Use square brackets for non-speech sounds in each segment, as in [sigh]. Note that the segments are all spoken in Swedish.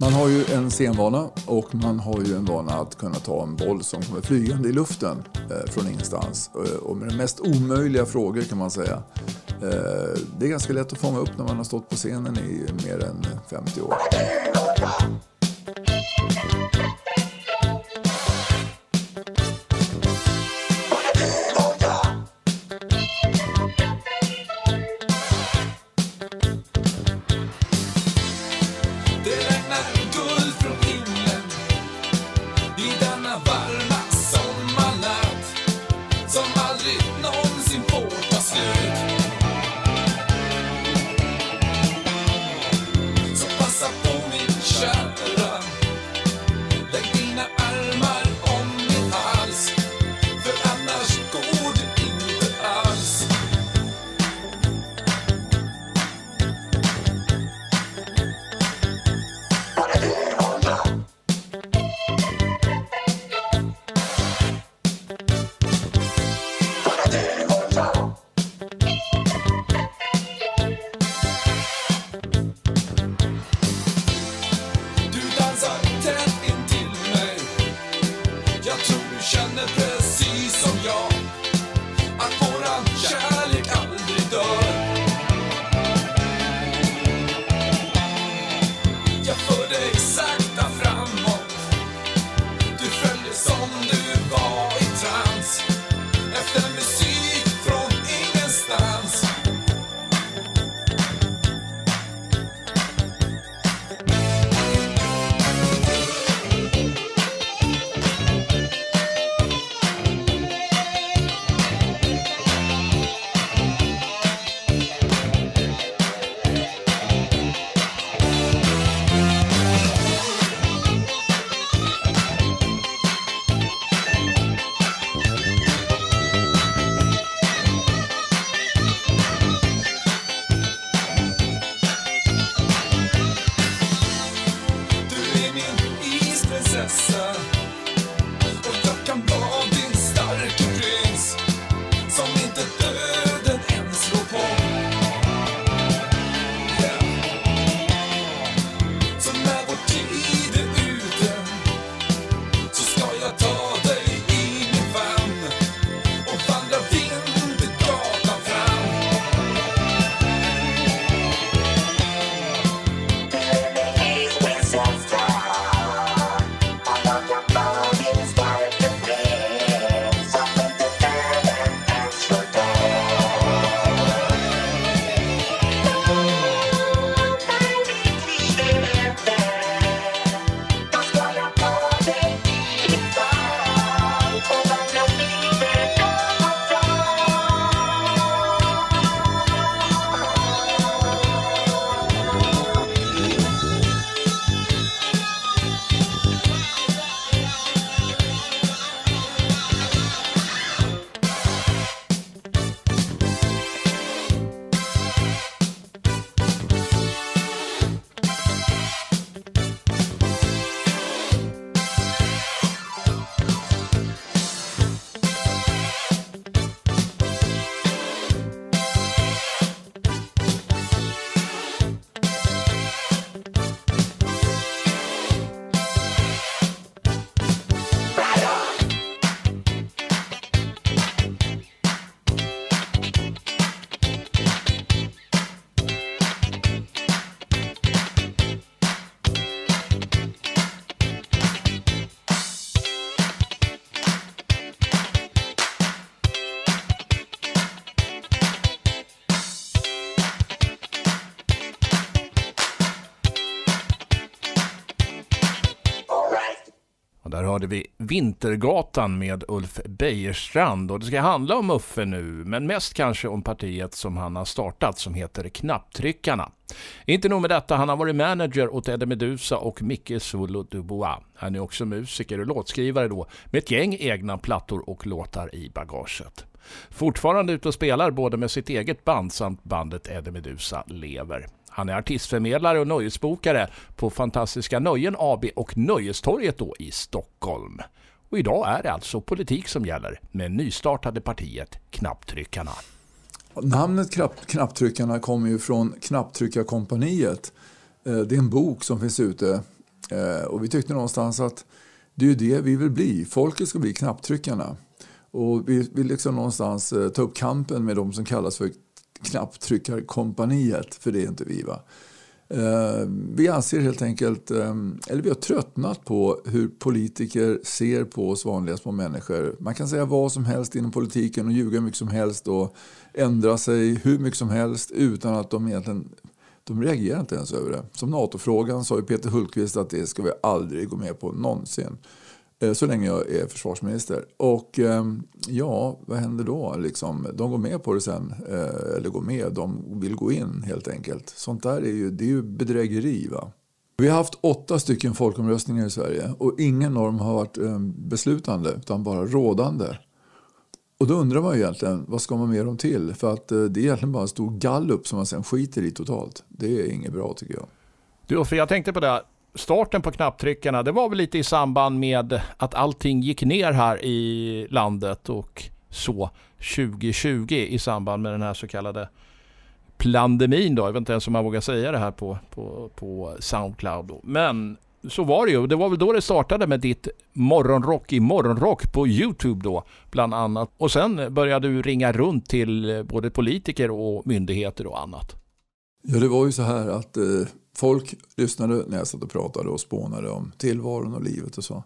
Man har ju en scenvana och man har ju en vana att kunna ta en boll som kommer flygande i luften eh, från ingenstans. Eh, och med de mest omöjliga frågor kan man säga. Eh, det är ganska lätt att fånga upp när man har stått på scenen i mer än 50 år. Hörde vi Vintergatan med Ulf Bejerstrand och det ska handla om Uffe nu men mest kanske om partiet som han har startat som heter Knapptryckarna. Inte nog med detta, han har varit manager åt Eddie Medusa och Micke Solo Dubois. Han är också musiker och låtskrivare då med ett gäng egna plattor och låtar i bagaget. Fortfarande ute och spelar både med sitt eget band samt bandet Eddie Medusa lever. Han är artistförmedlare och nöjesbokare på Fantastiska Nöjen AB och Nöjestorget då i Stockholm. Och idag är det alltså politik som gäller med nystartade partiet Knapptryckarna. Namnet Knapptryckarna kommer ju från Knapptryckarkompaniet. Eh, det är en bok som finns ute eh, och vi tyckte någonstans att det är ju det vi vill bli. Folket ska bli knapptryckarna. Och vi vill liksom någonstans eh, ta upp kampen med de som kallas för knapptryckarkompaniet, för det är inte vi. va. Eh, vi anser helt enkelt, eh, eller vi har tröttnat på hur politiker ser på oss vanliga små människor. Man kan säga vad som helst inom politiken och ljuga hur mycket som helst och ändra sig hur mycket som helst utan att de egentligen de reagerar inte ens över det. Som NATO-frågan sa ju Peter Hultqvist att det ska vi aldrig gå med på någonsin. Eh, så länge jag är försvarsminister. Och ehm, ja, vad händer då? Liksom, de går med på det sen. Eh, eller går med, de vill gå in helt enkelt. Sånt där är ju, det är ju bedrägeri. Va? Vi har haft åtta stycken folkomröstningar i Sverige och ingen av dem har varit ehm, beslutande utan bara rådande. Och då undrar man ju egentligen, vad ska man med dem till? För att eh, det är egentligen bara en stor gallup som man sen skiter i totalt. Det är inget bra tycker jag. Du, för jag tänkte på det, starten på knapptryckarna, det var väl lite i samband med att allting gick ner här i landet och så 2020 i samband med den här så kallade plandemin då. Jag vet inte ens om man vågar säga det här på, på, på Soundcloud. Då. Men så var det ju. Det var väl då det startade med ditt morgonrock i morgonrock på Youtube då bland annat. Och sen började du ringa runt till både politiker och myndigheter och annat. Ja, det var ju så här att eh, folk lyssnade när jag satt och pratade och spånade om tillvaron och livet och så.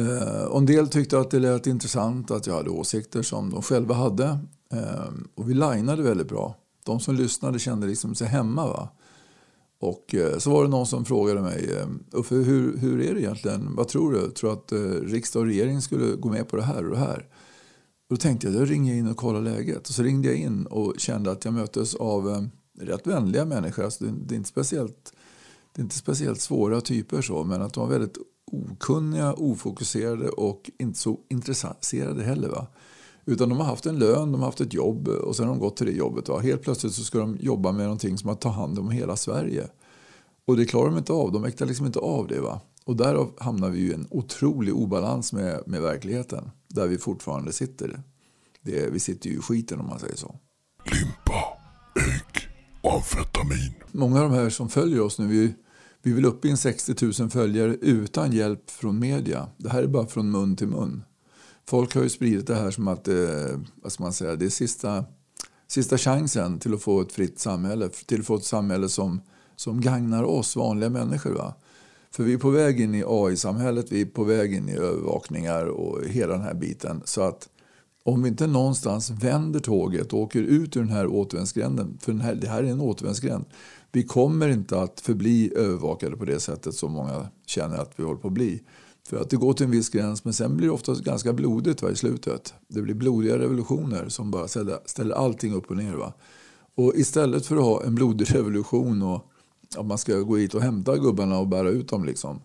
Eh, och en del tyckte att det lät intressant att jag hade åsikter som de själva hade. Eh, och vi linade väldigt bra. De som lyssnade kände liksom sig hemma. Va? Och eh, så var det någon som frågade mig, Uffe hur, hur är det egentligen? Vad tror du? Tror du att riksdag och regering skulle gå med på det här och det här? Och då tänkte jag, jag ringer in och kollar läget. Och så ringde jag in och kände att jag möttes av rätt vänliga människor. Alltså det, det, är inte speciellt, det är inte speciellt svåra typer så, men att de var väldigt okunniga, ofokuserade och inte så intresserade heller. Va? Utan de har haft en lön, de har haft ett jobb och sen har de gått till det jobbet. Va? Helt plötsligt så ska de jobba med någonting som att ta hand om hela Sverige. Och det klarar de inte av. De mäktar liksom inte av det. Va? Och därav hamnar vi i en otrolig obalans med, med verkligheten. Där vi fortfarande sitter. Det, vi sitter ju i skiten om man säger så. Limpa, amfetamin. Många av de här som följer oss nu, vi, vi vill upp i en 60 000 följare utan hjälp från media. Det här är bara från mun till mun. Folk har ju spridit det här som att eh, vad ska man säga, det är sista, sista chansen till att få ett fritt samhälle. Till att få ett samhälle som, som gagnar oss vanliga människor. Va? För vi är på väg in i AI-samhället, vi är på väg in i övervakningar och hela den här biten. Så att om vi inte någonstans vänder tåget och åker ut ur den här återvändsgränden, för den här, det här är en återvändsgränd. Vi kommer inte att förbli övervakade på det sättet som många känner att vi håller på att bli. För att det går till en viss gräns men sen blir det ofta ganska blodigt va, i slutet. Det blir blodiga revolutioner som bara ställer, ställer allting upp och ner. Va. Och istället för att ha en blodig revolution och att man ska gå hit och hämta gubbarna och bära ut dem liksom,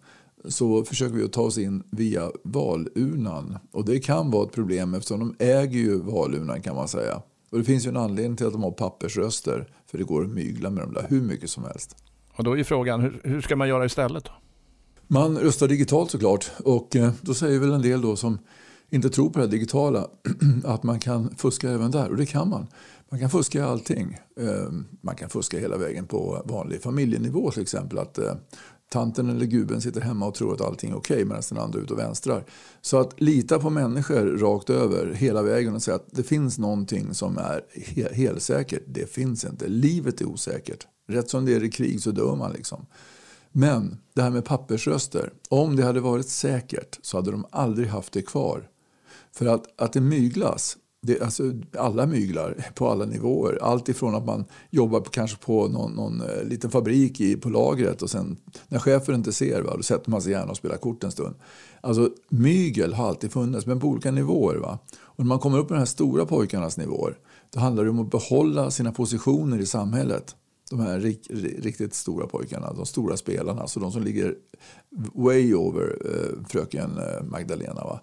så försöker vi att ta oss in via valurnan. Och det kan vara ett problem eftersom de äger ju valurnan kan man säga. Och det finns ju en anledning till att de har pappersröster. För det går att mygla med dem där hur mycket som helst. Och då är frågan, hur, hur ska man göra istället? Då? Man röstar digitalt såklart och eh, då säger väl en del då som inte tror på det digitala [clears throat] att man kan fuska även där och det kan man. Man kan fuska i allting. Eh, man kan fuska hela vägen på vanlig familjenivå till exempel. Att eh, tanten eller gubben sitter hemma och tror att allting är okej okay, medan den andra är ute och vänstrar. Så att lita på människor rakt över hela vägen och säga att det finns någonting som är helsäkert. Det finns inte. Livet är osäkert. Rätt som det är i krig så dör man liksom. Men det här med pappersröster, om det hade varit säkert så hade de aldrig haft det kvar. För att, att det myglas, det, alltså, alla myglar på alla nivåer. Allt ifrån att man jobbar på, kanske på någon, någon eh, liten fabrik i, på lagret och sen när chefen inte ser, va, då sätter man sig gärna och spelar kort en stund. Alltså mygel har alltid funnits, men på olika nivåer. Va? Och när man kommer upp på de här stora pojkarnas nivåer, då handlar det om att behålla sina positioner i samhället de här riktigt stora pojkarna, de stora spelarna, alltså de som ligger way over eh, fröken eh, Magdalena. Va?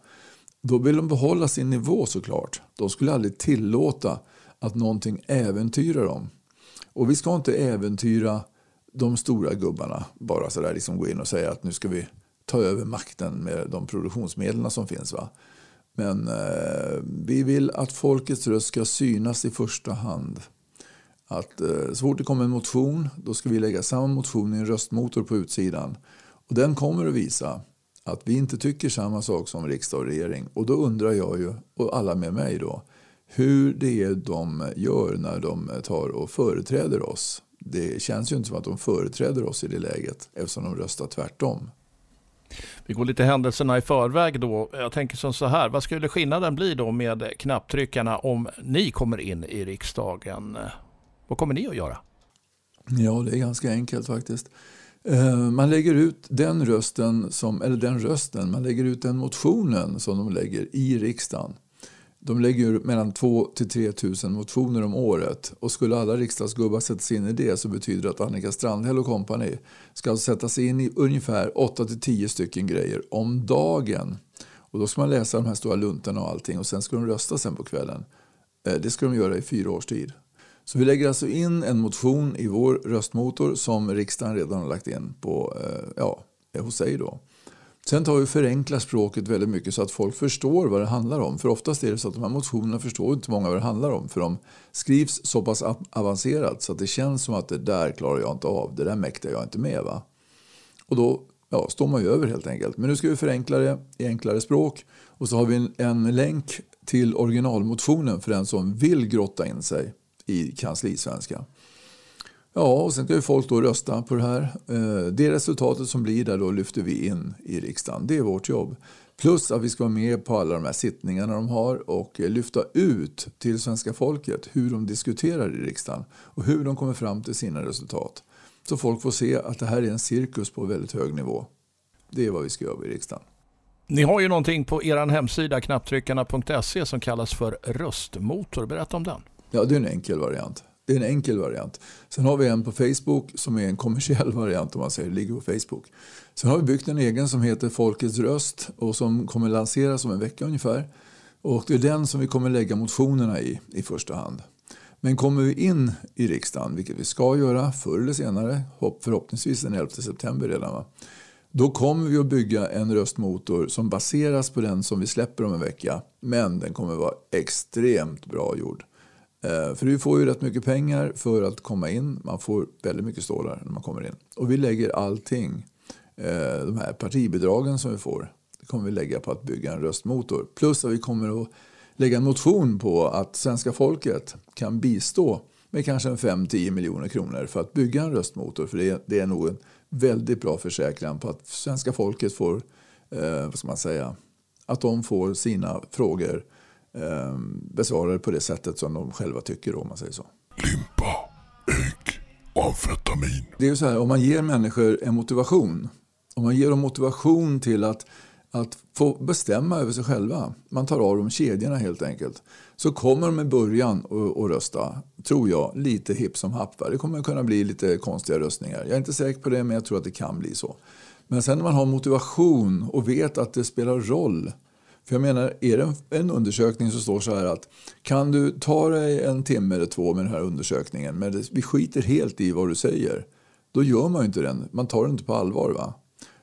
Då vill de behålla sin nivå såklart. De skulle aldrig tillåta att någonting äventyrar dem. Och vi ska inte äventyra de stora gubbarna bara sådär liksom gå in och säga att nu ska vi ta över makten med de produktionsmedlen som finns. Va? Men eh, vi vill att folkets röst ska synas i första hand att eh, så fort det kommer en motion då ska vi lägga samma motion i en röstmotor på utsidan. Och den kommer att visa att vi inte tycker samma sak som riksdag och regering. Och då undrar jag ju, och alla med mig då, hur det är de gör när de tar och företräder oss. Det känns ju inte som att de företräder oss i det läget eftersom de röstar tvärtom. Vi går lite händelserna i förväg då. Jag tänker som så här, vad skulle skillnaden bli då med knapptryckarna om ni kommer in i riksdagen? Vad kommer ni att göra? Ja, det är ganska enkelt faktiskt. Eh, man lägger ut den rösten, som, eller den rösten, man lägger ut den motionen som de lägger i riksdagen. De lägger mellan 2 till 3 000 motioner om året. Och skulle alla riksdagsgubbar sätta sig in i det så betyder det att Annika Strandhäll och kompani ska alltså sätta sig in i ungefär 8 till 10 stycken grejer om dagen. Och då ska man läsa de här stora luntorna och allting och sen ska de rösta sen på kvällen. Eh, det ska de göra i fyra års tid. Så vi lägger alltså in en motion i vår röstmotor som riksdagen redan har lagt in på, eh, ja, hos sig då. Sen tar vi förenkla språket väldigt mycket så att folk förstår vad det handlar om. För oftast är det så att de här motionerna förstår inte många vad det handlar om. För de skrivs så pass avancerat så att det känns som att det där klarar jag inte av. Det där mäktar jag inte med. Va? Och då ja, står man ju över helt enkelt. Men nu ska vi förenkla det i enklare språk. Och så har vi en, en länk till originalmotionen för den som vill grotta in sig i kanslisvenska. Ja, och sen ska ju folk då rösta på det här. Eh, det resultatet som blir där då lyfter vi in i riksdagen. Det är vårt jobb. Plus att vi ska vara med på alla de här sittningarna de har och eh, lyfta ut till svenska folket hur de diskuterar i riksdagen och hur de kommer fram till sina resultat. Så folk får se att det här är en cirkus på väldigt hög nivå. Det är vad vi ska göra i riksdagen. Ni har ju någonting på er hemsida knapptryckarna.se som kallas för röstmotor. Berätta om den. Ja, det är en enkel variant. Det är en enkel variant. Sen har vi en på Facebook som är en kommersiell [laughs] variant om man säger, ligger på Facebook. Sen har vi byggt en egen som heter Folkets röst och som kommer lanseras om en vecka ungefär. Och det är den som vi kommer lägga motionerna i i första hand. Men kommer vi in i riksdagen, vilket vi ska göra förr eller senare, förhoppningsvis den 11 september redan, va? då kommer vi att bygga en röstmotor som baseras på den som vi släpper om en vecka. Men den kommer vara extremt bra gjord. Eh, för du får ju rätt mycket pengar för att komma in. Man får väldigt mycket stålar när man kommer in. Och vi lägger allting, eh, de här partibidragen som vi får, det kommer vi lägga på att bygga en röstmotor. Plus att vi kommer att lägga en motion på att svenska folket kan bistå med kanske 5-10 miljoner kronor för att bygga en röstmotor. För det är, det är nog en väldigt bra försäkran på att svenska folket får, eh, vad ska man säga, att de får sina frågor eh, besvarade på det sättet som de själva tycker. Om man säger så. Limpa, ägg amfetamin. Det är ju så här, om man ger människor en motivation, om man ger dem motivation till att, att få bestämma över sig själva, man tar av dem kedjorna helt enkelt, så kommer de i början att rösta, tror jag, lite hipp som happ. Det kommer kunna bli lite konstiga röstningar. Jag är inte säker på det, men jag tror att det kan bli så. Men sen när man har motivation och vet att det spelar roll för jag menar, är det en undersökning som står så här att kan du ta dig en timme eller två med den här undersökningen men vi skiter helt i vad du säger. Då gör man ju inte den. Man tar den inte på allvar. va?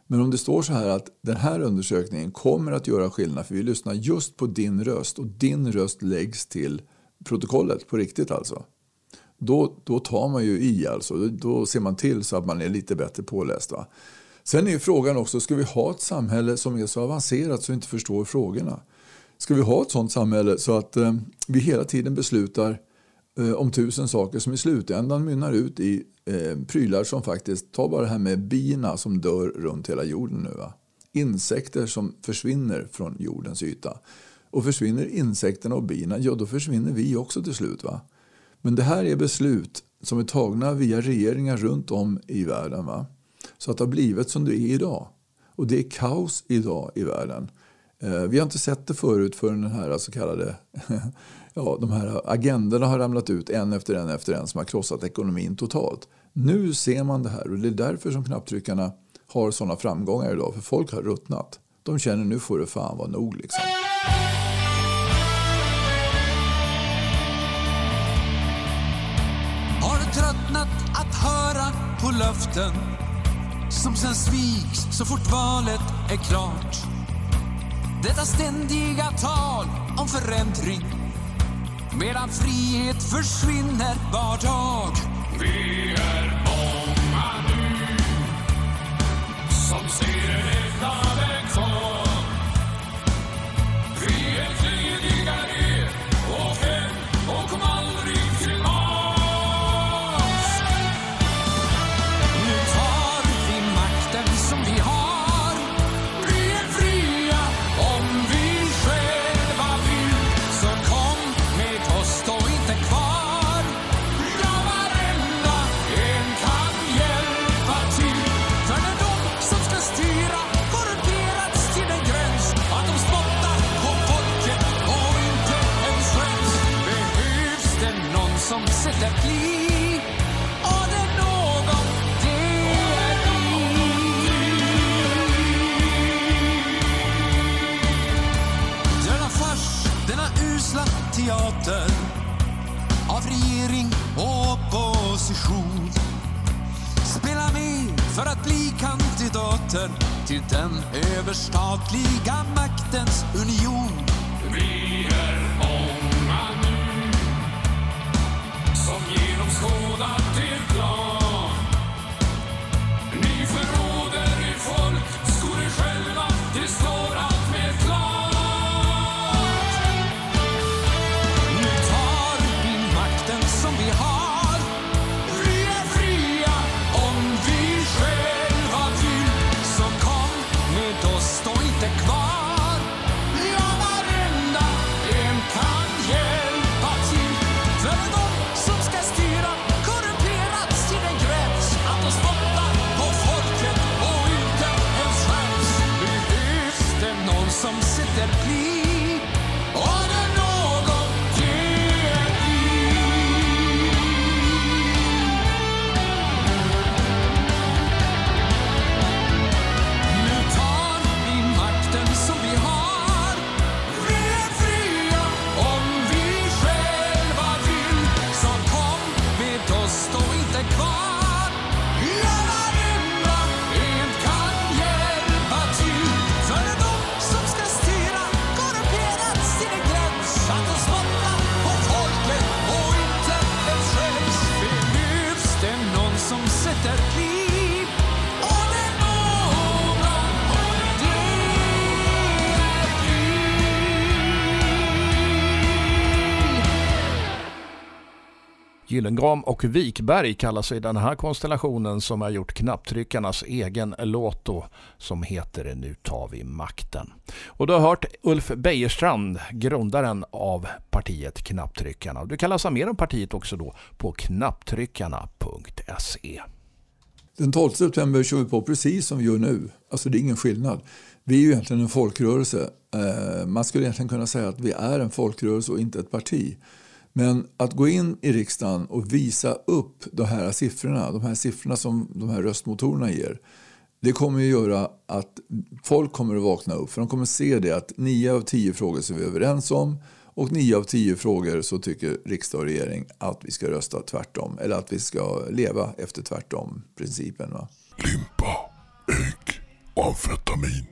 Men om det står så här att den här undersökningen kommer att göra skillnad för vi lyssnar just på din röst och din röst läggs till protokollet på riktigt alltså. Då, då tar man ju i alltså. Då, ser man till så att man är lite bättre påläst. Va? Sen är frågan också, ska vi ha ett samhälle som är så avancerat så vi inte förstår frågorna? Ska vi ha ett sånt samhälle så att eh, vi hela tiden beslutar eh, om tusen saker som i slutändan mynnar ut i eh, prylar som faktiskt, ta bara det här med bina som dör runt hela jorden nu. Va? Insekter som försvinner från jordens yta. Och försvinner insekterna och bina, ja då försvinner vi också till slut. va? Men det här är beslut som är tagna via regeringar runt om i världen. va? Så att det har blivit som det är idag. Och det är kaos idag i världen. Eh, vi har inte sett det förut förrän den här så kallade [laughs] ja, de här agendorna har ramlat ut en efter en efter en som har krossat ekonomin totalt. Nu ser man det här och det är därför som knapptryckarna har sådana framgångar idag. För folk har ruttnat. De känner nu får det fan vara nog liksom. Har du tröttnat att höra på löften som sen sviks så fort valet är klart. Detta ständiga tal om förändring medan frihet försvinner var dag. Vi är som sätter klik? Åh, det är något det är i! Gröna fars, denna usla teater av regering och opposition. Spela med för att bli kandidater till den överstatliga maktens union. Det någon som sätter Gyllengram och Wikberg kallar sig den här konstellationen som har gjort knapptryckarnas egen låt då, som heter Nu tar vi makten. Och du har hört Ulf Bejerstrand, grundaren av partiet Knapptryckarna. Du kan läsa mer om partiet också då på knapptryckarna.se. Den 12 september kör vi på precis som vi gör nu. Alltså det är ingen skillnad. Vi är ju egentligen en folkrörelse. Eh, man skulle egentligen kunna säga att vi är en folkrörelse och inte ett parti. Men att gå in i riksdagen och visa upp de här siffrorna, de här siffrorna som de här röstmotorerna ger. Det kommer att göra att folk kommer att vakna upp. För de kommer att se det att nio av tio frågor som vi är överens om och nio av tio frågor så tycker riksdag och regering att vi ska rösta tvärtom. Eller att vi ska leva efter tvärtom-principen. Limpa, ägg och amfetamin.